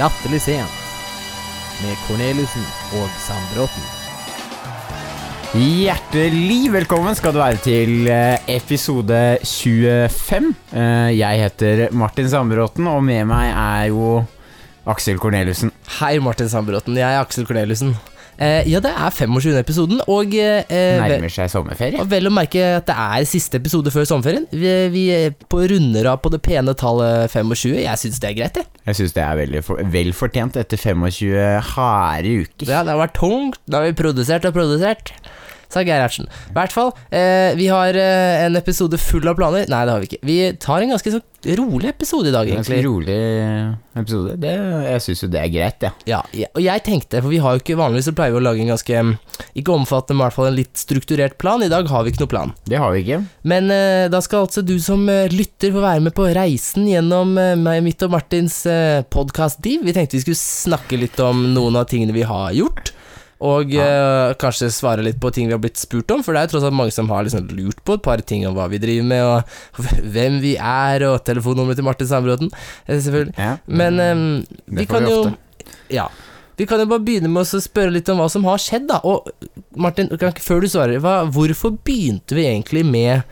Latterlig sent med Corneliussen og Sandbråten. Hjertelig velkommen skal du være til eh, episode 25. Eh, Jeg heter Martin Sandbråten, og med meg er jo Aksel Corneliussen. Hei, Martin Sandbråten. Jeg er Aksel Corneliussen. Eh, ja, det er 25. episoden, og eh, Nærmer seg sommerferie. og vel å merke at det er siste episode før sommerferien. Vi, vi på runder av på det pene tallet 25. Jeg syns det er greit, jeg. Jeg syns det er veldig for, vel fortjent etter 25 harde uker. Ja, det har vært tungt. Da har vi produsert og produsert. Sa Ertsen I hvert fall, eh, vi har eh, en episode full av planer. Nei, det har vi ikke. Vi tar en ganske så rolig episode i dag, En ganske rolig episode. Det, jeg syns jo det er greit, ja. Ja, ja, og jeg tenkte, for vi har jo ikke vanligvis så pleier vi å lage en ganske mm, Ikke omfattende, men i hvert fall en litt strukturert plan. I dag har vi ikke noe plan. Det har vi ikke. Men eh, da skal altså du som eh, lytter få være med på reisen gjennom eh, meg, mitt og Martins eh, podkast-div. Vi tenkte vi skulle snakke litt om noen av tingene vi har gjort. Og eh, kanskje svare litt på ting vi har blitt spurt om, for det er jo tross alt mange som har liksom lurt på et par ting om hva vi driver med, og hvem vi er, og telefonnummeret til Martin Sandbråten, eh, selvfølgelig. Ja. Men um, vi kan vi jo. Ja. Vi kan jo bare begynne med å spørre litt om hva som har skjedd, da. Og Martin, kan før du svarer, hva, hvorfor begynte vi egentlig med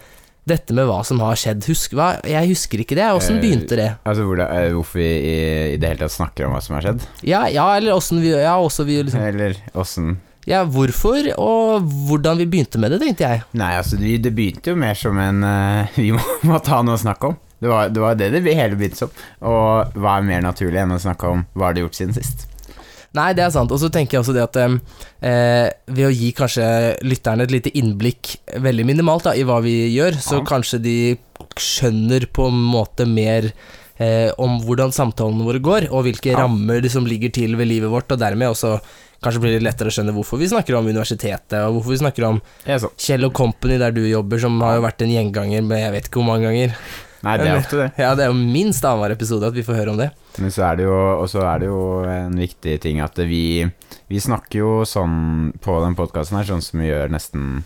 dette med hva som har skjedd? Husk, hva, jeg husker ikke det. Åssen Eh, begynte det? Altså hvordan, eh, Hvorfor vi i, i det hele tatt snakker om hva som har skjedd? Ja, ja eller åssen vi Ja, vi liksom Eller åssen Ja, hvorfor, og hvordan vi begynte med det, tenkte jeg. Nei, altså det, det begynte jo mer som en uh, Vi må, må ta noe å snakke om. Det var det var det, det hele begynte som. Og hva er mer naturlig enn å snakke om hva har du gjort siden sist? Nei, det er sant. Og så tenker jeg også det at eh, ved å gi kanskje lytterne et lite innblikk, veldig minimalt, da, i hva vi gjør, så Ja. kanskje de skjønner på en måte mer eh, om hvordan samtalene våre går, og hvilke Ja. rammer som ligger til ved livet vårt, og dermed også kanskje blir det lettere å skjønne hvorfor vi snakker om universitetet, og hvorfor vi snakker om. Kjell og Company der du jobber, som har jo vært en gjenganger med jeg vet ikke hvor mange ganger. Nei, det er ofte det. Ja, det er jo minst annenhver episode at vi får høre om det. Men så er det jo, og så er det jo en viktig ting at vi, vi snakker jo sånn på den podkasten her, sånn som vi gjør nesten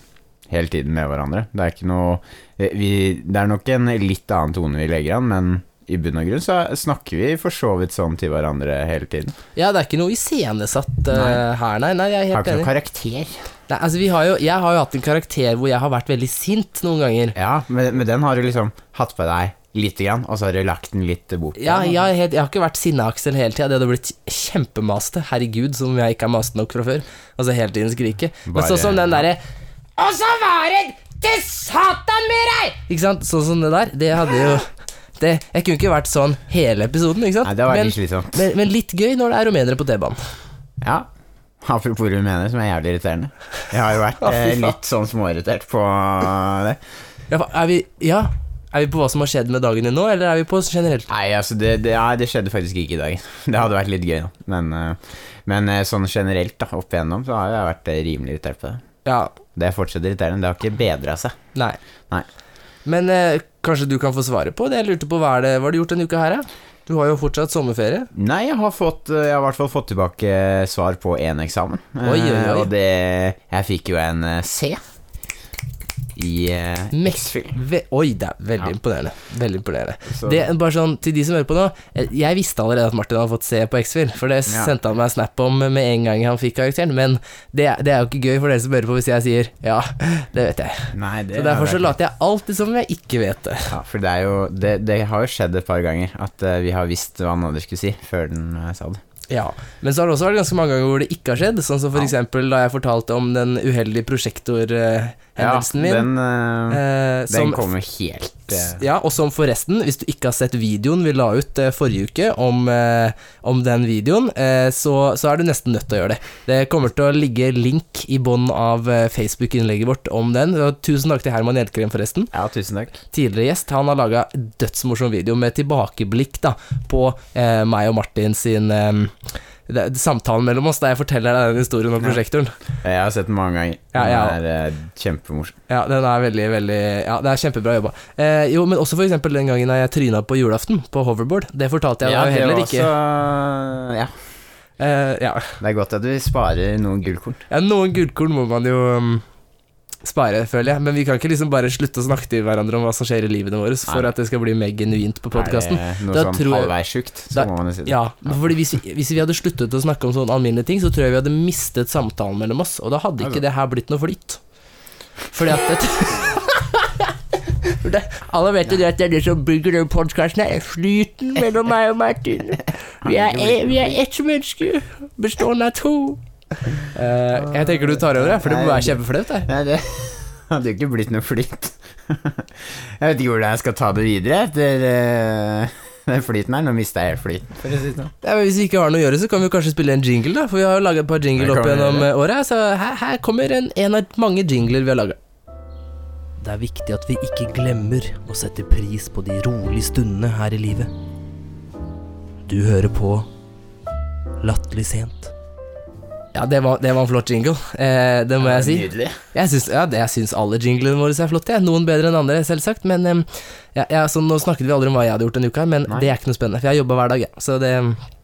hele tiden med hverandre. Det er ikke noe vi, Det er nok en litt annen tone vi legger an, men i bunn og grunn så snakker vi for så vidt sånn til hverandre hele tiden. Ja, det er ikke noe iscenesatt uh, Nei. her, nei. nei. Jeg er helt Har ikke noen karakter. Nei, altså vi har jo, jeg har jo hatt en karakter hvor jeg har vært veldig sint noen ganger. Ja, men, men den har du liksom hatt på deg lite grann, og så har du lagt den litt bort. Ja, har helt, jeg har ikke vært sinne-Aksel hele tida. Det hadde blitt kjempemaste. Herregud, som jeg ikke er maste nok fra før. Altså hele tiden skrike. Men sånn som den derre Og så var det til satan med deg! Ikke sant? Sånn som det der. Det hadde jo det, Jeg kunne ikke vært sånn hele episoden, ikke sant? Nei, det var men, slitsomt. men, men litt gøy når det er rumenere på T-banen. Ja. Apropos rumenere, som er jævlig irriterende. Jeg har jo vært eh, litt sånn småirritert på det. Ja, er vi Ja? Er vi på hva som har skjedd med dagen din nå, eller er vi på generelt? Nei, altså, det, det, ja, det skjedde faktisk ikke i dag. Det hadde vært litt gøy, da. Men, eh, men eh, sånn generelt, da, opp igjennom, så har jeg vært eh, rimelig irritert på det. Ja, Det fortsatt irriterende. Det har ikke bedra seg. nei. Nei. Men eh, kanskje du kan få svare på det? Jeg lurte på hva er det Hva har du gjort denne uka her, da? Du har jo fortsatt sommerferie. Nei, jeg har, fått, eh, jeg har i hvert fall fått tilbake svar på én eksamen. Oi, oi, Eh, oi. Og det Jeg fikk jo en eh, C i uh, Mexfil. Ve Oi, det er veldig Ja. imponerende. Veldig imponerende. Så- Det, bare sånn, Til de som hører på nå, eh, jeg visste allerede at Martin hadde fått se på X-Fil, for det Ja. sendte han meg snap om med en gang han fikk karakteren, men det, det er jo ikke gøy for dere som hører på hvis jeg sier ja, det vet jeg. Nei, det Så derfor så later jeg alltid som om jeg ikke vet det. Ja, for det er jo Det, det har jo skjedd et par ganger at uh, vi har visst hva han andre skulle si, før den uh, sa det. Ja, Men så har det også vært ganske mange ganger hvor det ikke har skjedd, sånn som eksempel da jeg fortalte om den uheldige prosjektorhendelsen min. den, uh, som, den kom kommer helt uh... Ja, og som forresten, hvis du ikke har sett videoen vi la ut uh, forrige uke om, om den videoen, så, så er du nesten nødt til å gjøre det. Det kommer til å ligge link i bånn av Facebook-innlegget vårt om den. Tusen takk til Herman Hjelkrem, forresten. Ja, tusen takk. Tidligere gjest. Han har laga dødsmorsom video med tilbakeblikk da på meg og Martin sin det, samtalen mellom oss, der jeg forteller deg den historien om Ja. prosjektoren. Jeg har sett den mange ganger. Den ja. er eh, kjempemorsom. Ja, den er veldig, veldig Ja, det er kjempebra jobba. Eh, jo, men også eksempel den gangen jeg tryna på julaften på hoverboard. Det fortalte jeg Ja, deg heller ikke. også- ja, Eh, ja. det er godt at vi sparer noen gullkorn. ja, noen gullkorn må man jo um, spare, føler jeg. Men vi kan ikke liksom bare slutte å snakke til hverandre om hva som skjer i livene våre, for at det skal bli mer genuint på podkasten. Noe sånn halvveis sjukt, så Da- må man jo si det. Ja, fordi hvis vi, hvis vi hadde sluttet å snakke om sånne alminnelige ting, så tror jeg vi hadde mistet samtalen mellom oss, og da hadde ikke det her blitt noe flyt. Fordi at det, det, Alle vet jo det at det er det som bygger den podkasten, er flyten mellom meg og Martin. Vi er, vi er ett menneske, bestående av to. Eh, jeg tenker du tar over, for det må være kjempeflaut. det. Nei, det hadde jo ikke blitt noe flyt. Jeg vet ikke hvordan jeg skal ta det videre etter eh, den flyten her. Nå mista jeg helt flyten. sånn. Ja, hvis vi ikke har noe å gjøre, så kan vi kanskje spille en jingle, da. For vi har jo laget et par jingle opp gjennom eh, året. Så her, her kommer en, en av mange jingler vi har laga. Det er viktig at vi ikke glemmer å sette pris på de rolige stundene her i livet. Du hører på Latterlig sent. Ja, det var, det var en flott jingle. Eh, det må jeg si. Nydelig. Jeg syns, ja, jeg syns alle jinglene våre er flotte. Noen bedre enn andre, selvsagt. Men ja, ja, så nå snakket vi aldri om hva jeg hadde gjort denne uka, men Nei. det er ikke noe spennende. For jeg har jobba hver dag, jeg. Så det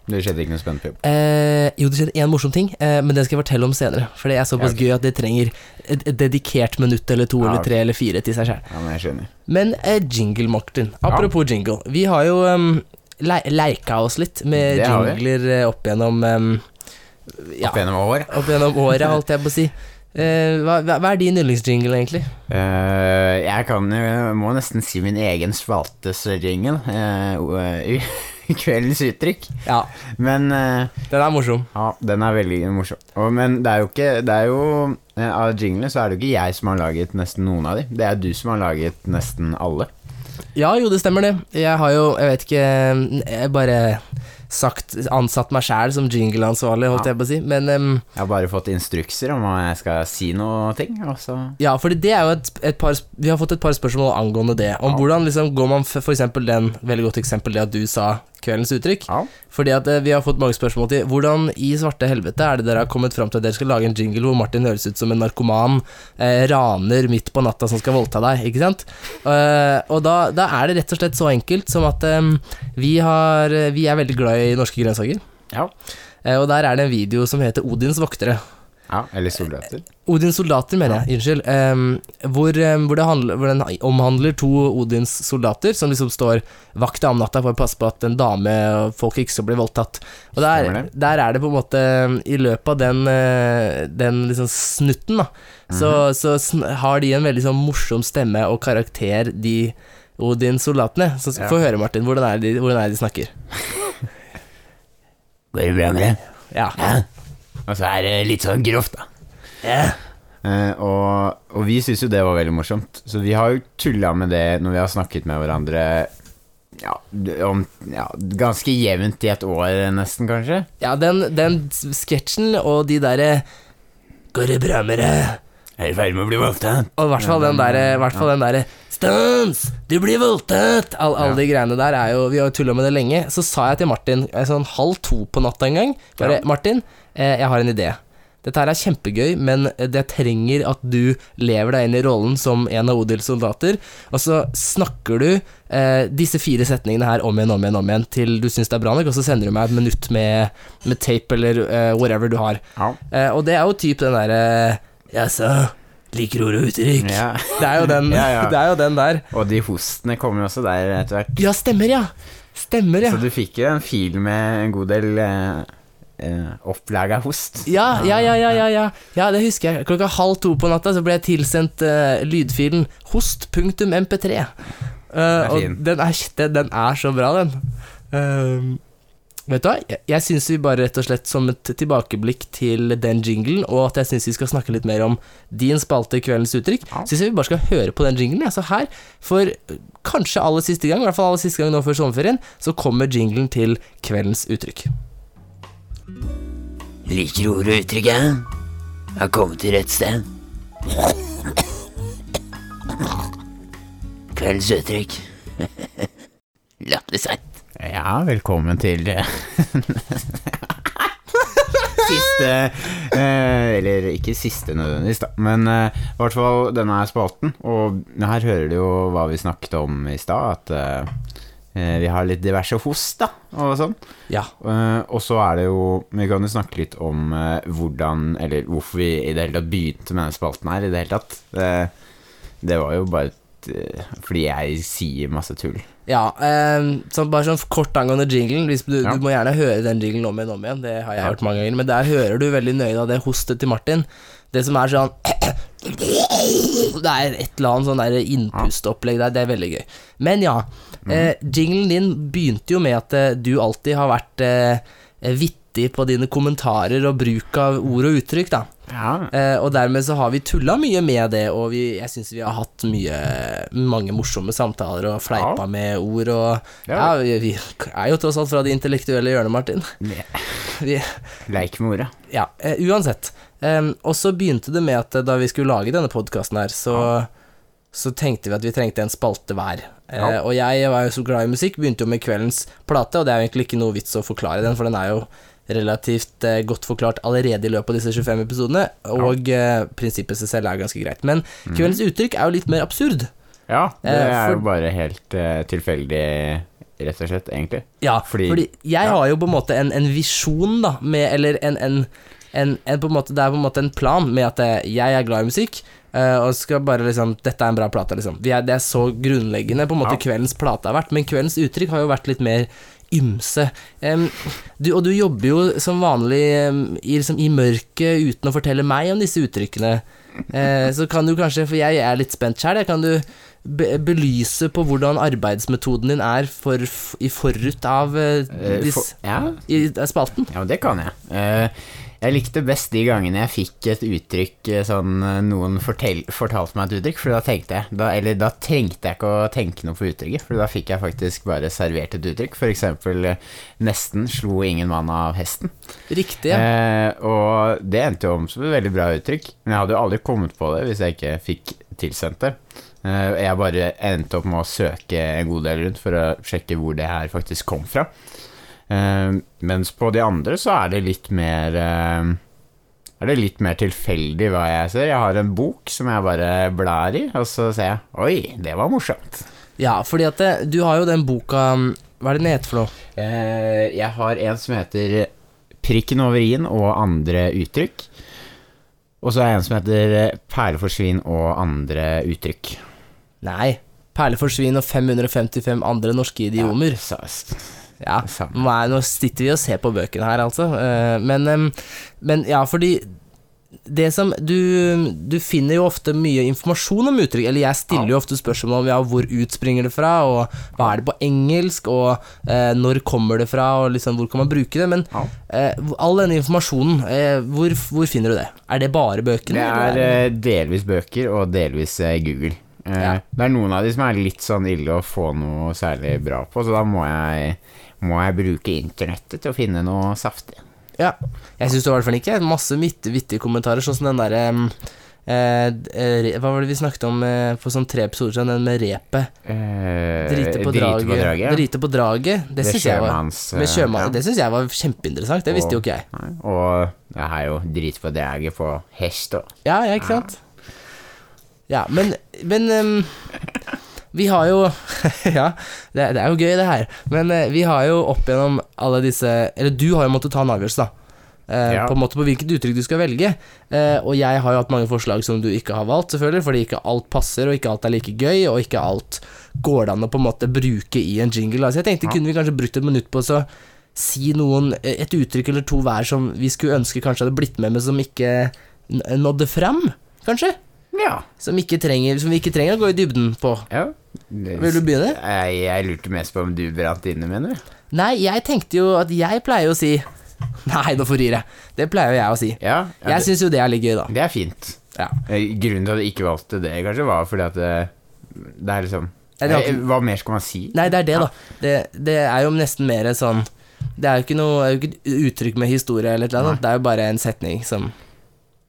Det skjedde ikke noe spennende på jobb. Eh, jo, det skjedde én morsom ting, eh, men den skal jeg fortelle om senere. For det er såpass Ja, ok. gøy at det trenger et, et dedikert minutt eller to eller tre eller fire til seg sjøl. Ja, men jeg skjønner. Men eh, jingle, Martin. Apropos jingle. Vi har jo um, le leika oss litt med jingler eh, opp gjennom um, Ja, Opp gjennom år. opp gjennom året, holdt jeg på å si. Uh, hva, hva er din yndlingsjingle, egentlig? Uh, jeg kan jo Må nesten si min egen spaltesjingle. Uh, kveldens uttrykk. Ja, Men eh, den er morsom. ja, den er veldig morsom. Og, men det er jo ikke Det er jo eh, Av jinglene så er det jo ikke jeg som har laget nesten noen av dem. Det er du som har laget nesten alle. Ja, jo, det stemmer det. Jeg har jo, jeg vet ikke Jeg bare sagt ansatt meg sjæl som jingleansvarlig, holdt Ja. jeg på å si. Men um, Jeg har bare fått instrukser om jeg skal si noe ting, og så Ja, for det er jo et, et par Vi har fått et par spørsmål angående det. Om Ja. hvordan liksom går man eksempel den Veldig godt eksempel det at du sa kveldens uttrykk. Ja. Fordi at eh, vi har fått mange spørsmål til hvordan i svarte helvete er det dere har kommet fram til at dere skal lage en jingle hvor Martin høres ut som en narkoman eh, raner midt på natta som skal voldta deg, ikke sant? Uh, og da, da er det rett og slett så enkelt som at um, vi har Vi er veldig glad i norske grønnsaker. Ja. Uh, og der er det en video som heter Odins voktere. ja. Eller soldater. Odins soldater, mener jeg. Unnskyld. Um, hvor, um, hvor, det handler, hvor den omhandler to Odins soldater som liksom står vakt om natta for å passe på at en dame og folk ikke skal bli voldtatt. Og der, der er det på en måte I løpet av den, eh, den liksom snutten, da, så, -hmm. så så, har de en veldig sånn morsom stemme og karakter, de Odin-soldatene. Så Ja. få høre, Martin. Hvordan er, det de, hvordan er de snakker? Går det bra med det? Ja. Og så er det litt sånn grovt, da. Eh, og, og vi syns jo det var veldig morsomt, så vi har jo tulla med det når vi har snakket med hverandre ja, om ja, ganske jevnt i et år, nesten, kanskje. Ja, den, den sketsjen og de derre Går det bra med deg? Er i ferd med å bli voldtatt. Og i hvert fall den derre den derre Stans! Du blir voldtatt! All, alle Ja. de greiene der er jo Vi har jo tulla med det lenge. Så sa jeg til Martin sånn halv to på natta en gang Bare Ja. Martin, eh, jeg har en idé. Dette her er kjempegøy, men det trenger at du lever deg inn i rollen som en av Odils soldater, og så snakker du eh, disse fire setningene her om igjen, om igjen, om igjen, til du syns det er bra nok, og så sender du meg et minutt med, med tape eller eh, whatever du har. Ja. Eh, og det er jo typ den derre Jaså, liker ord og uttrykk? ja. Det er jo den, Ja, ja. Det er jo den der. Og de hostene kommer jo også der etter hvert. Ja, stemmer, ja. Stemmer, ja. Så du fikk jo en fil med en god del eh, eh, opplaga host. Ja, ja, ja, ja, ja, det husker jeg. Klokka halv to på natta så ble jeg tilsendt eh, lydfilen host.mp3. Uh, og den er, er så bra, den. Ehm, vet du hva? Jeg, jeg syns vi bare rett og slett som et tilbakeblikk til den jinglen, og at jeg syns vi skal snakke litt mer om din spalte Kveldens uttrykk, Ja. syns jeg vi bare skal høre på den jinglen. Altså her, for eh, kanskje aller siste gang, i hvert fall aller siste gang nå før sommerferien, så kommer jinglen til Kveldens uttrykk. Liker ord og uttrykket? Jeg Har kommet til rett sted. Kveldens uttrykk. Latterlig seint. Ja, velkommen til eh, Siste eh, Eller ikke siste nødvendigvis, da, men eh, i hvert fall denne er spalten. Og her hører du jo hva vi snakket om i stad, at Vi har litt diverse host, da, og sånn. Ja. Uh, og så er det jo Vi kan jo snakke litt om uh, hvordan Eller hvorfor vi i det hele tatt begynte med denne spalten her, i det hele tatt. Det, det var jo bare eh, fordi jeg sier masse tull. Ja, eh, så bare sånn kort angående jinglen. Du, Ja. du må gjerne høre den jinglen om igjen og om igjen. Det har jeg Ja. hørt mange ganger. Men der hører du veldig nøye av det hostet til Martin. Det som er sånn Det er et eller annet sånn der innpustopplegg der. Det er veldig gøy. Men ja. Eh, jinglen din begynte jo med at eh, du alltid har vært eh, vittig på dine kommentarer og bruk av ord og uttrykk, da. Ja. Eh, og dermed så har vi tulla mye med det, og vi, jeg syns vi har hatt mye mange morsomme samtaler og fleipa Ja. med ord og Ja, Ja. vi, vi er jo tross alt fra det intellektuelle hjørnet, Martin. Vi, Leik med ordet. ja, uansett. Og så begynte det med at da vi skulle lage denne podkasten her, så, så tenkte vi at vi trengte en spalte hver. Eh, og jeg var jo så glad i musikk, begynte jo med kveldens plate, og det er jo egentlig ikke noe vits å forklare den, for den er jo relativt eh, godt forklart allerede i løpet av disse 25 episodene, og eh, prinsippet seg selv er ganske greit. Men kveldens uttrykk er jo litt mer absurd. Ja, det Eh, er for- jo bare helt eh, tilfeldig, rett og slett, egentlig. Ja, Fordi- fordi, jeg ja. har jo på en måte en, en visjon, da, med Eller en, en, en, en på en måte, Det er på en måte en plan med at jeg er glad i musikk, Uh, og skal bare liksom Dette er en bra plate, liksom. Vi er, det er så grunnleggende på en måte Ja. kveldens plate har vært, men kveldens uttrykk har jo vært litt mer ymse. Um, du, og du jobber jo som vanlig um, i, liksom, i mørket uten å fortelle meg om disse uttrykkene. Uh, så kan du kanskje, for jeg er litt spent sjøl, kan du be belyse på hvordan arbeidsmetoden din er for, i forut av uh, dis, for, ja, i spalten? Ja, det kan jeg. Eh, jeg likte best de gangene jeg fikk et uttrykk eh, sånn eh, Noen fortell, fortalte meg et uttrykk, for da tenkte jeg da, Eller da trengte jeg ikke å tenke noe på uttrykket, for da fikk jeg faktisk bare servert et uttrykk. Eksempel eh, Nesten slo ingen mann av hesten. Riktig, ja. Eh, og det endte jo om som et veldig bra uttrykk, men jeg hadde jo aldri kommet på det hvis jeg ikke fikk tilsendt det. Eh, jeg bare endte opp med å søke en god del rundt for å sjekke hvor det her faktisk kom fra. Eh, mens på de andre så er det litt mer eh, Er det litt mer tilfeldig hva jeg ser. Jeg har en bok som jeg bare blar i, og så ser jeg Oi, det var morsomt. Ja, fordi at det, du har jo den boka Hva er det den heter for noe? Eh, jeg har en som heter Prikken over i-en og andre uttrykk. Og så er det en som heter Perleforsvinn og andre uttrykk. Nei. Perleforsvinn og 555 andre norske idiomer. Ja, Ja, nei, nå, er, sitter vi og ser på bøkene her, altså. Eh, Men, men ja, fordi det som du, du finner jo ofte mye informasjon om uttrykk, eller jeg stiller jo ofte spørsmål om ja, hvor utspringer det fra, og hva er det på engelsk, og eh, når kommer det fra, og liksom hvor kan man bruke det, men Ja. eh, all denne informasjonen, eh, hvor, hvor finner du det? Er det bare bøkene? Det er eller eh, delvis bøker og delvis eh, Google. Eh, Ja. Det er noen av de som er litt sånn ille å få noe særlig bra på, så da må jeg, må jeg bruke internettet til å finne noe saftig. Ja. Jeg syns i hvert fall ikke masse vittige, kommentarer, sånn som den derre eh, eh, Hva var det vi snakket om eh, for sånn tre episoder siden, den med repet? Eh, Drite på draget. Drite på draget. Det, Det syns jeg eh, ja. Jeg var kjempeinteressant. Det visste jo ikke jeg. Nei, Og jeg har jo drit på draget på hest òg. Ja, ja, ikke sant? Ja, men, men ehm, Vi har jo Ja, det, det er jo gøy, det her. Men eh, vi har jo opp gjennom alle disse Eller du har jo måttet ta en avgjørelse, da. Eh, Ja. På en måte på hvilket uttrykk du skal velge. Eh, og jeg har jo hatt mange forslag som du ikke har valgt, selvfølgelig, fordi ikke alt passer, og ikke alt er like gøy, og ikke alt går det an å på en måte bruke i en jingle. Altså, jeg tenkte Ja. kunne vi kanskje brukt et minutt på å si noen Et uttrykk eller to hver som vi skulle ønske kanskje hadde blitt med, men som ikke nådde fram, kanskje? Ja. Som, ikke trenger, som vi ikke trenger å gå i dybden på. ja. Det- Vil du begynne? Jeg, jeg lurte mest på om du brant inne, mener du? Nei, jeg tenkte jo at jeg pleier å si Nei, nå forrir jeg. Det pleier jo jeg å si. Ja, ja Jeg syns jo det er litt gøy, da. det er fint. Ja. Eh, Grunnen til at jeg ikke valgte det, kanskje, var fordi at det, det er liksom Eh, ikke- Hva mer skal man si? Nei, det er det, da. Det, det er jo nesten mer sånn Det er jo ikke noe er jo ikke uttrykk med historie eller noe. Det er jo bare en setning som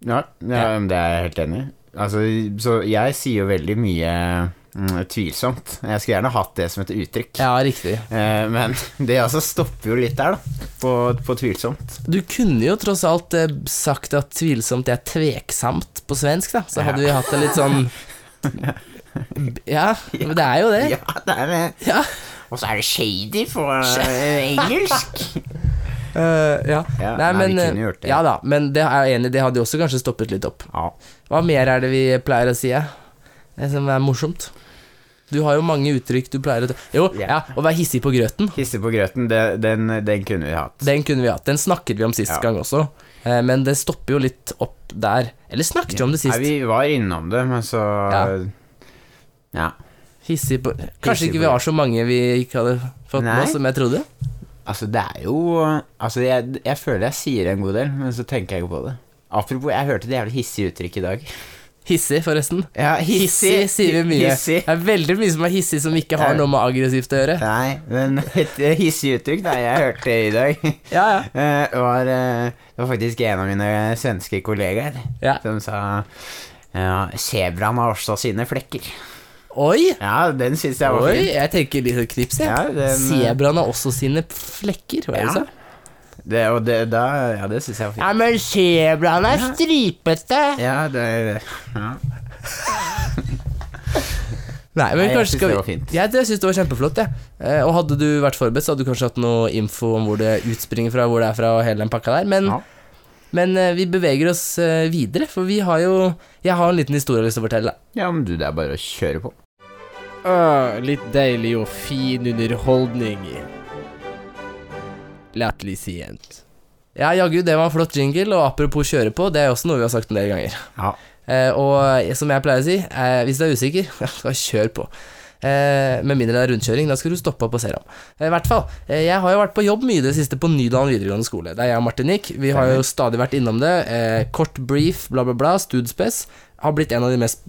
Ja, det er jeg helt enig i. Altså, så jeg sier jo veldig mye mm, tvilsomt. Jeg skulle gjerne hatt det som et uttrykk. Ja, riktig. Eh, men det altså stopper jo litt der, da. På, på tvilsomt. Du kunne jo tross alt eh, sagt at tvilsomt er tveksamt på svensk, da. Så hadde vi hatt det litt sånn Ja, men det er jo det. Ja, det er det. Ja. Og så er det shady på eh, engelsk. Eh, ja. Ja, Nei, nei, men, vi gjort det. Ja da, men det er jeg enig i, det hadde også kanskje stoppet litt opp. Ja. Hva mer er det vi pleier å si? Det som er morsomt? Du har jo mange uttrykk du pleier å Jo, Ja. å være hissig på grøten. Hissig på grøten, det, den, den kunne vi hatt. Den kunne vi hatt. Den snakket vi om sist gang også. Eh, men det stopper jo litt opp der. Eller snakket vi om det sist? Nei, vi var innom det, men så Ja. Hissig på Kanskje Hissig ikke vi har så mange vi ikke hadde fått med oss som jeg trodde? Altså, det er jo Altså, jeg, jeg føler jeg sier en god del, men så tenker jeg ikke på det. Apropos, jeg hørte det jævlig hissige uttrykk i dag. Hissig, forresten. Ja, Hissig sier vi mye. Hissig. Det er veldig mye som er hissig som ikke har noe med aggressivt å gjøre. Nei, men et hissig uttrykk da jeg hørte i dag, Ja, ja. eh, var eh, Det var faktisk en av mine svenske kollegaer Ja. som sa ja, Sebraen har også sine flekker. Oi! Ja, den syns jeg var Oi, fin. jeg tenker litt sånn knips, jeg. Ja, den, Sebraen har også sine flekker, hva er det Ja. du sa? Det, og det, da, ja, det syns jeg var fint. Ja, men sebraen er stripete. Ja, det ja. Nei, men Nei, jeg kanskje synes skal det vi var fint. Jeg, det syns det var kjempeflott, jeg. Eh, og hadde du vært forberedt, så hadde du kanskje hatt noe info om hvor det utspringer fra, hvor det er fra, og hele den pakka der. Men, Ja. men eh, vi beveger oss eh, videre, for vi har jo Jeg har en liten historie jeg har lyst til å fortelle. ja, men du, det er bare å kjøre på. Øh, litt deilig og fin underholdning. Latterlig sient. Ja, jaggu, det var en flott jingle, og apropos kjøre på, det er også noe vi har sagt en del ganger. Ja. Uh, og eh, som jeg pleier å si, uh, hvis du er usikker, ja, kjør på. Eh, med mindre det er rundkjøring, da skal du stoppe opp og se om Eh, I hvert fall. Eh, jeg har jo vært på jobb mye i det siste på Nydalen videregående skole. Det er jeg og Martin Nick. Vi har jo stadig vært innom det. Kort brief, bla, bla, bla. Studspes har blitt en av de mest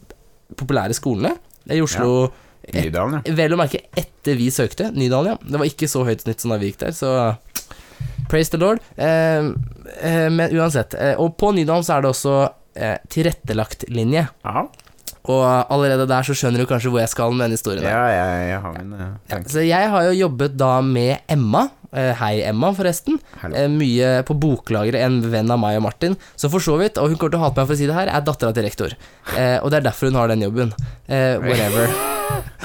populære skolene i Oslo. Nydalen, ja. Vel å merke etter vi søkte. Nydalen, ja. Det var ikke så høyt snitt som da vi gikk der, så praise the lord. Eh, eh, men uansett. Eh, og på Nydalen så er det også eh, tilrettelagt linje. Ja, Og allerede der så skjønner du kanskje hvor jeg skal med denne historien. ja jeg, jeg har min Ja, så jeg har jo jobbet da med Emma. Eh, hei, Emma, forresten. Hallo. Eh, mye på Boklageret, en venn av meg og Martin. Så for så vidt, og hun kommer til å hate meg for å si det her, er dattera til rektor. Eh, og det er derfor hun har den jobben. Whatever.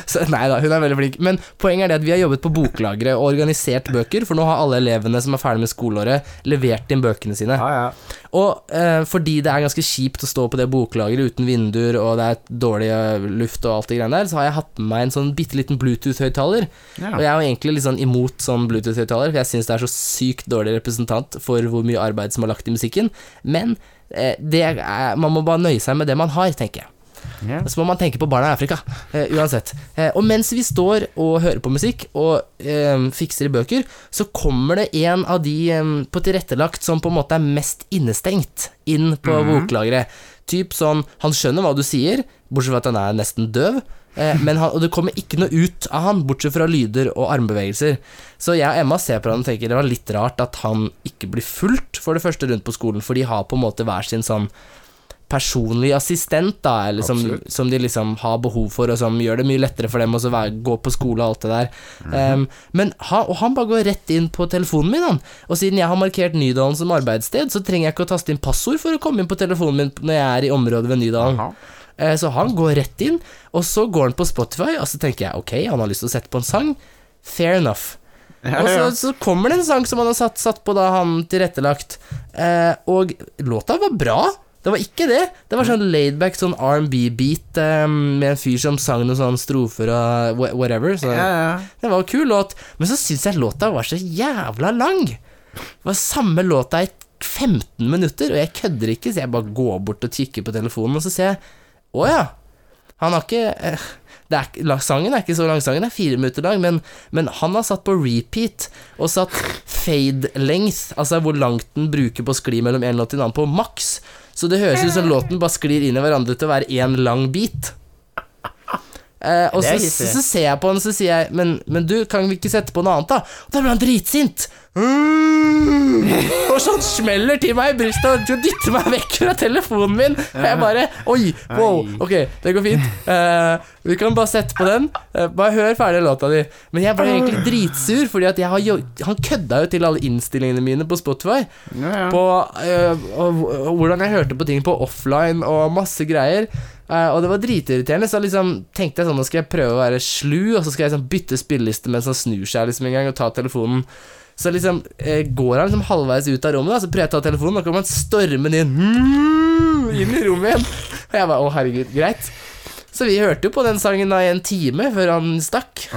Så, nei da, hun er veldig flink. Men poenget er det at vi har jobbet på Boklageret og organisert bøker, for nå har alle elevene som er ferdig med skoleåret, levert inn bøkene sine. Ja, ja. Og eh, fordi det er ganske kjipt å stå på det boklageret uten vinduer, og det er dårlig eh, luft og alt det greiene der, så har jeg hatt med meg en sånn bitte liten Bluetooth-høyttaler. Ja. Og jeg er jo egentlig litt sånn imot sånn Bluetooth-høyttaler, for jeg syns det er så sykt dårlig representant for hvor mye arbeid som er lagt i musikken. Men eh, det er, man må bare nøye seg med det man har, tenker jeg. Yeah. Så må man tenke på barna i Afrika, eh, uansett. Eh, og mens vi står og hører på musikk og eh, fikser i bøker, så kommer det en av de eh, på tilrettelagt som på en måte er mest innestengt inn på boklageret. Typ sånn Han skjønner hva du sier, bortsett fra at han er nesten døv. Eh, han, og det kommer ikke noe ut av han, bortsett fra lyder og armbevegelser. Så jeg og Emma ser på han og tenker det var litt rart at han ikke blir fulgt, for det første, rundt på skolen, for de har på en måte hver sin sånn personlig assistent, da, eller som, som de liksom har behov for, og som gjør det mye lettere for dem å gå på skole og alt det der. um, men han, og han bare går rett inn på telefonen min, han. Og siden jeg har markert Nydalen som arbeidssted, så trenger jeg ikke å taste inn passord for å komme inn på telefonen min når jeg er i området ved Nydalen. Aha. Eh, Så han går rett inn, og så går han på Spotify, og så tenker jeg ok, han har lyst til å sette på en sang. Fair enough. Ja, Og så, så kommer det en sang som han har satt, satt på da han tilrettelagt, uh, og låta var bra. Det var ikke det. Det var sånn laidback, sånn R&B-beat um, med en fyr som sang noen sånne strofer og whatever. Så Ja, ja. det var en kul låt. Men så syns jeg låta var så jævla lang. Det var samme låta i 15 minutter, og jeg kødder ikke, så jeg bare går bort og kikker på telefonen, og så ser jeg Å ja. Han har ikke det er, Sangen er ikke så lang, sangen er fire minutter lang, men, men han har satt på repeat og satt fade length, altså hvor langt den bruker på å skli mellom en låt til en annen, på maks. Så det høres ut som låten bare sklir inn i hverandre til å være én lang beat. Eh, og så, så, så ser jeg på han, og så sier jeg men, men du, kan vi ikke sette på noe annet, da? Og da blir han dritsint. Mm. Og sånn smeller til meg i brystet og dytter meg vekk fra telefonen min. Og jeg bare Oi, wow, ok, det går fint. Eh, vi kan bare sette på den. Eh, bare hør ferdig låta di. Men jeg ble egentlig dritsur, Fordi at jeg har jo, han kødda jo til alle innstillingene mine på Spotify. Ja, ja. På eh, og, og hvordan jeg hørte på ting på offline og masse greier. Eh, og det var dritirriterende, så liksom tenkte jeg sånn Nå skal jeg prøve å være slu, og så skal jeg liksom bytte spilleliste mens han snur seg liksom en gang og ta telefonen. Så liksom eh, går han liksom halvveis ut av rommet, da, så prøver jeg å ta telefonen, og så kommer han stormende inn Inn i rommet igjen. Og jeg bare å, herregud, greit. Så vi hørte jo på den sangen da i en time før han stakk.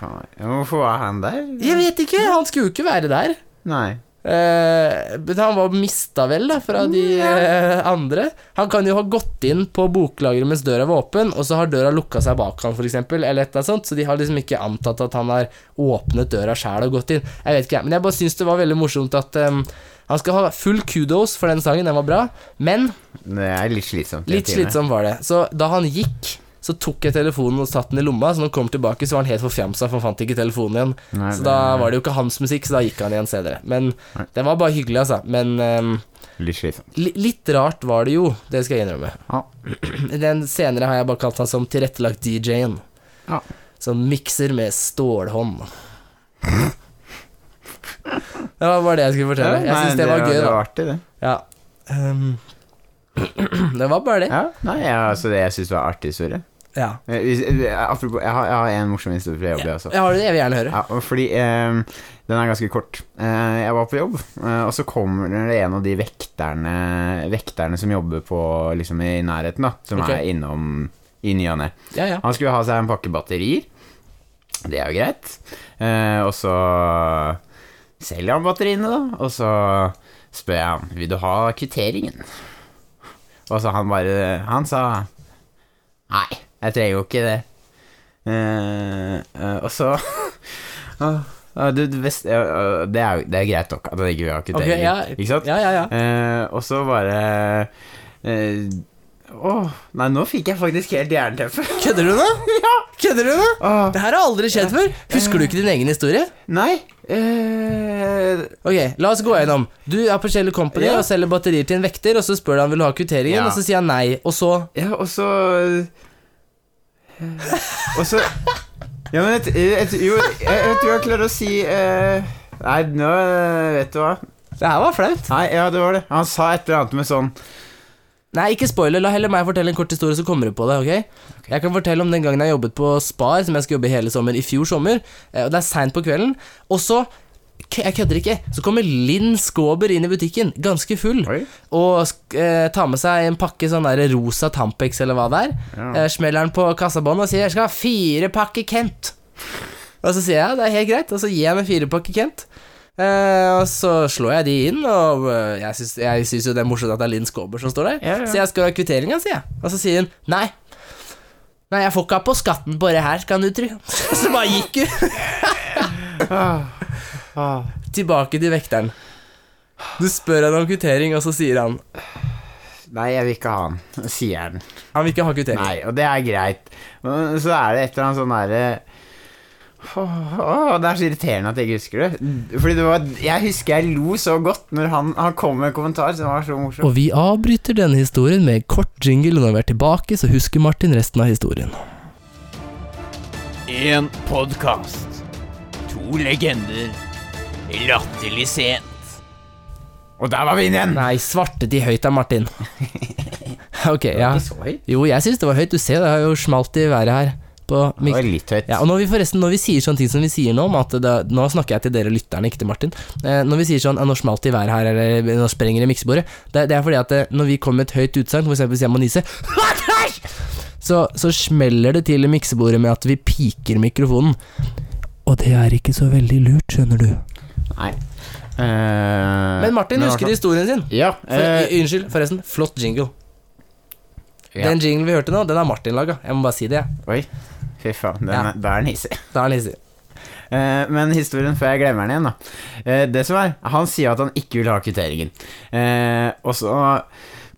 Hvorfor var han der? Jeg vet ikke, han skulle jo ikke være der. Nei. Eh, men han var mista vel, da, fra de uh, andre. Han kan jo ha gått inn på boklageret mens døra var åpen, og så har døra lukka seg bak han, eksempel, eller et eller annet sånt, så de har liksom ikke antatt at han har åpnet døra sjæl og gått inn. Jeg vet ikke, men jeg bare syns det var veldig morsomt at um, han skal ha full kudos for den sangen, den var bra, men Det er litt slitsomt. litt slitsomt var det. Så da han gikk, så tok jeg telefonen og satte den i lomma, så når han kom tilbake, så var han helt forfjamsa, for han fant ikke telefonen igjen. Nei, Så da var det jo ikke hans musikk, så da gikk han igjen senere. Men Nei. det var bare hyggelig, altså. Men um, Litt li litt rart var det jo, det skal jeg innrømme. Ja. Den senere har jeg bare kalt han som tilrettelagt DJ-en. Ja. Som mikser med stålhånd. Det var bare det jeg skulle fortelle. Jeg nei, syns det var gøy, Det var artig, det. Ja. Um, det var bare det. Ja, nei, ja, altså det jeg syns var artig historie. Ja. Eh, eh, Apropos, jeg har, jeg har en morsom historie fra jobb, Ja, altså. Har det, jeg vil gjerne høre. Ja, fordi eh, Den er ganske kort. Eh, jeg var på jobb, eh, og så kommer det en av de vekterne Vekterne som jobber på liksom i nærheten, da. Som okay. er innom i ny og ne. Ja, ja. Han skulle ha seg en pakke batterier. Det er jo greit. Eh, og så selger han batteriene, da. Og så spør jeg ham Vil du ha kvitteringen. Og så han bare Han sa Nei, jeg trenger jo ikke det. Uh, uh, og så vet- ja, ah, det, er, det er greit nok at han ikke vil ha kvittering. ja. Ikke sant? Ja, ja, ja. Eh, og så bare Åh, nei, nå fikk jeg faktisk helt jernteppe. Kødder du nå? Ja. Kødder du nå? Oh. Det her har aldri skjedd før. Husker du ikke din egen historie? nei Uh... Ok, la oss gå gjennom. Du er på Shell Company yeah. og selger batterier til en vekter, og så spør du han vil du ha kvitteringen, Ja. og så sier han nei, og så Ja, og så Og så Ja, men et, et, jo, jeg, jeg tror jeg klarer å si eh, Nei, nå Vet du hva? Det her var flaut. Nei, ja, det var det. Han sa et eller annet med sånn Nei, ikke spoiler. La heller meg fortelle en kort historie, så kommer du på det. ok? Jeg kan fortelle om den gangen jeg jobbet på Spar, som jeg skulle jobbe hele sommer, i fjor sommer. eh, Og det er seint på kvelden. Og så jeg kødder ikke. Så kommer Linn Skåber inn i butikken, ganske full, Oi. og eh, tar med seg en pakke sånn der rosa Tampex eller hva det er. Ja. Eh, smeller den på kassabåndet og sier 'jeg skal ha fire pakker Kent'. Og så sier jeg det er helt greit, og så gir jeg meg fire pakker Kent. Eh, og så slår jeg de inn, og eh, jeg syns, jo det er morsomt at det er Linn Skåber som står der. Ja, ja. Så jeg skal ha kvitteringa, sier jeg. Og så sier hun nei. Nei, jeg får ikke ha på skatten på det her, kan du tro. så bare gikk hun. ah. Tilbake til vekteren. Du spør han om kvittering, og så sier han Nei, jeg vil ikke ha den, sier han. han vil ikke ha kvittering. Nei, og det er greit. Men så er det et eller annet sånn derre Åh, åh, det er så irriterende at jeg ikke husker det. Fordi det var Jeg husker jeg lo så godt når han, han kom med en kommentar som var så morsom. Og vi avbryter denne historien med en kort jingle, når vi er tilbake, så husker Martin resten av historien. En podkast. To legender. Latterlig sent. Og der var vi inne igjen! Nei, svarte de høyt da, Martin. ok, ja. Ikke så høyt. Jo, jeg syns det var høyt. Du ser, det har jo smalt i været her. På Det var litt høyt. Ja, og når vi forresten Når vi sier sånne ting som vi sier nå, om at det, nå snakker jeg til dere lytterne, ikke til Martin. Eh, når vi sier sånn «Ja, 'nå smalt det i været her', eller 'nå sprenger det i miksebordet', det, det er fordi at eh, når vi kommer med et høyt utsagn, f.eks. hvis jeg må nise så, så smeller det til i miksebordet med at vi piker mikrofonen. Og det er ikke så veldig lurt, skjønner du. Nei. Uh, Men Martin husker historien sin. Ja. For, eh, unnskyld, forresten. Flott jingle. ja. Den jinglen vi hørte nå, den har Martin laga. Jeg må bare si det. jeg. Oi. Fy faen. Den, Ja. Da er den hissig. Da er han hissig. Eh, men historien før jeg glemmer den igjen, da. Uh, det som er, han sier at han ikke vil ha kvitteringen. Uh, og så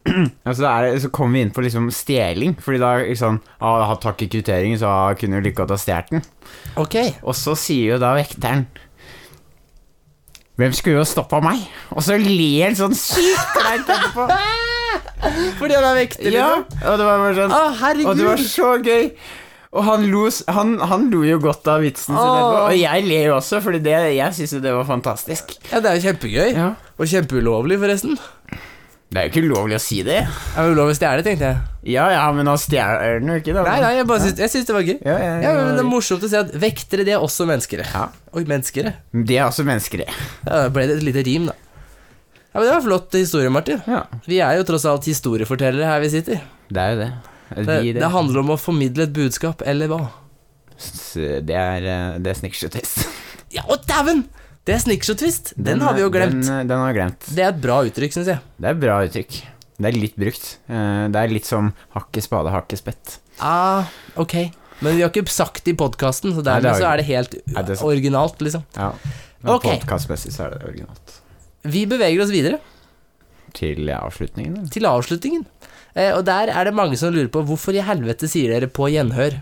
altså det, Så kommer vi inn på liksom stjeling, Fordi da liksom ah, Han i kvitteringen, så han kunne jo like godt ha stjålet den. Okay. Og så sier jo da vekteren Hvem skulle jo stoppa meg? Og så ler han sånn sykt kleint etterpå. Fordi han er vekter, Ja, liksom? og det var bare sånn Å, Og det var så gøy. Og han lo, han, han lo jo godt av vitsen sin, etterpå, og jeg ler jo også, Fordi jeg syns jo det var fantastisk. Ja, det er jo kjempegøy. Ja. Og kjempeulovlig, forresten. Det er jo ikke ulovlig å si det. Det er ulovlig lov å stjele, tenkte jeg. Ja ja, men han stjeler den jo ikke, da. Nei, nei, jeg bare syns, jeg syns det var gøy. Ja, ja, Ja, men Det er morsomt å se at vektere, de er også mennesker. Ja. Oi, mennesker. De er også mennesker. Ja, da ble det et lite rim, da. Ja, men Det var flott historie, Martin. Ja, Vi er jo tross alt historiefortellere her vi sitter. det er jo det. Det, Vi, det handler om å formidle et budskap, eller hva? Det er, eh, det er snikkskyttist. Ja, å dæven! Det er snickers og twist. Den, har vi jo glemt. Den, den har vi glemt. Det er et bra uttrykk, syns jeg. Det er et bra uttrykk. Det er litt brukt. Eh, Det er litt som hakke spade, hakke spett. Ah, ok. Men vi har ikke sagt det i podkasten, så Nei, dermed har vi så er det helt Nei, det er originalt, liksom. Ja. Men okay. Podcastmessig så er det originalt. Vi beveger oss videre Til avslutningen, eller? til avslutningen. Eh, og der er det mange som lurer på hvorfor i helvete sier dere på gjenhør?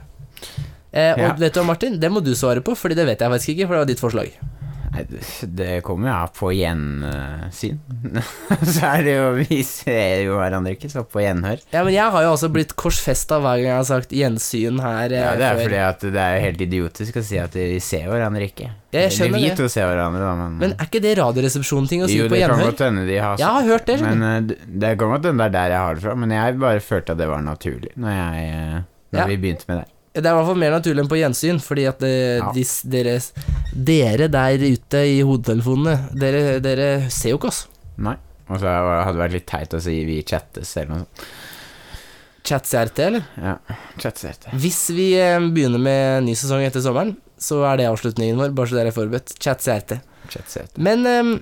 Eh, og Ja. vet du hva, Martin? Det må du svare på, Fordi det vet jeg faktisk ikke, for det var ditt forslag. Det- kommer jo av på gjensyn. så er det jo Vi ser jo hverandre ikke, så på gjenhør. Ja, men jeg har jo også blitt korsfesta hver gang jeg har sagt gjensyn her. eh, Ja, det er før. fordi at det er jo helt idiotisk å si at vi ser hverandre ikke. Jeg skjønner vi to ser hverandre, da, men, Men er ikke det Radioresepsjonen-ting å si Jo, på det kan godt hende de har Jeg har hørt det. Men eh, det- kan godt hende det er der jeg har det fra, men jeg bare følte at det var naturlig når, jeg, eh, når Ja. vi begynte med det. Det er i hvert fall mer naturlig enn på gjensyn, fordi at det, Ja. de, dere, dere der ute i hodetelefonene, dere, dere ser jo ikke oss. Nei. Og så hadde det vært litt teit å si vi chattes eller noe sånt. Chat-CRT, eller? Ja, heter. Hvis vi eh, begynner med ny sesong etter sommeren, så er det avslutningen vår, bare så dere er forberedt. Chat-CRT. Men um,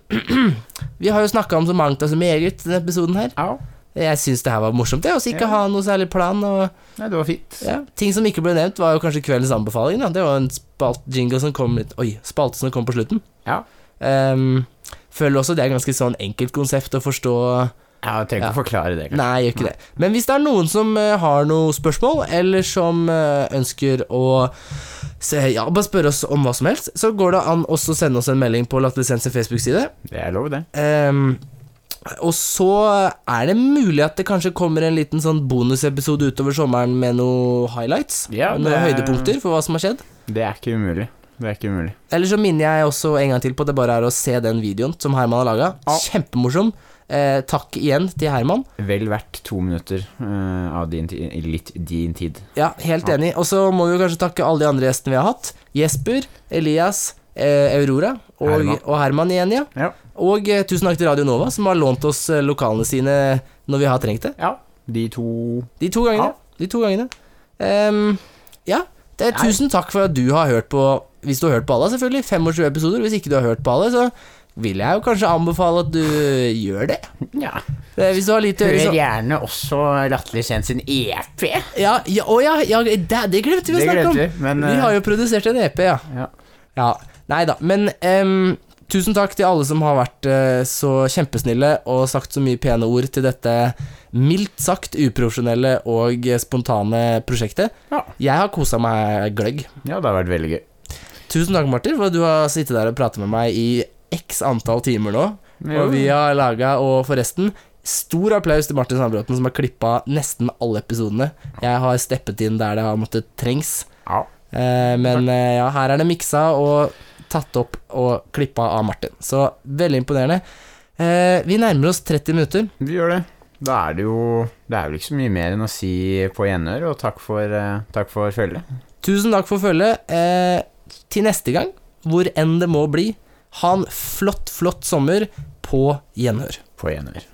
vi har jo snakka om så mangt og så meget i denne episoden her. Au. Jeg syns det her var morsomt, det, å ikke Ja. ha noe særlig plan. Og, Nei, det var fint. ja. Ting som ikke ble nevnt, var jo kanskje kveldens anbefaling. Da. Det var en spalt jingle som kom Oi, spalte som kom på slutten. Ja. Um, føler også det er ganske sånn enkelt konsept å forstå. Jeg trenger ikke Ja. å forklare det. kanskje. Nei, gjør ikke det. Men hvis det er noen som eh, har noen spørsmål, eller som eh, ønsker å se, ja, bare spørre oss om hva som helst, så går det an også å sende oss en melding på Latterlisens Facebook-side. Det er lov, det. Ehm, og så er det mulig at det kanskje kommer en liten sånn bonusepisode utover sommeren med noen highlights. Ja, noen er- høydepunkter for hva som har skjedd. Det er ikke umulig. Det er ikke umulig. Eller så minner jeg også en gang til på at det bare er å se den videoen som Herman har laga. Ja. Kjempemorsom. Eh, takk igjen til Herman. Vel verdt to minutter eh, av din litt din tid. Ja, helt Ja. enig. Og så må vi jo kanskje takke alle de andre gjestene vi har hatt. Jesper, Elias, Aurora og Herman. og Herman igjen, ja. Ja. Og eh, tusen takk til Radio Nova, som har lånt oss eh, lokalene sine når vi har trengt det. ja. De to De to gangene. Ja. De to gangene. Um, ja. Det tusen takk for at du har hørt på Hvis du har hørt på alle, selvfølgelig. 25 episoder. Hvis ikke du har hørt på alle, så vil jeg jo kanskje anbefale at du gjør det. Ja. Eh, Hvis du har litt Hør gjerne også Latterlig Kjent sin EP. ja, ja, Å ja, ja det, det glemte vi å snakke om. vi, men Vi eh, har jo produsert en EP, ja. ja. Ja. Nei da. Men um, tusen takk til alle som har vært uh, så kjempesnille og sagt så mye pene ord til dette mildt sagt uprofesjonelle og spontane prosjektet. Ja. Jeg har kosa meg gløgg. ja, det har vært veldig gøy. Tusen takk, Martin, for at du har sittet der og pratet med meg i x antall timer nå. Og vi har laga, og forresten Stor applaus til Martin Sandbråten, som har klippa nesten alle episodene. Jeg har steppet inn der det har måttet trengs. Ja. Eh, men eh, ja, her er det miksa og tatt opp og klippa av Martin. Så veldig imponerende. Eh, vi nærmer oss 30 minutter. Vi gjør det. Da er det jo Det er vel ikke så mye mer enn å si på gjenhør, og takk for, eh, takk for følget. Tusen takk for følget. Eh, til neste gang, hvor enn det må bli, ha en flott, flott sommer på gjenhør. På gjenhør.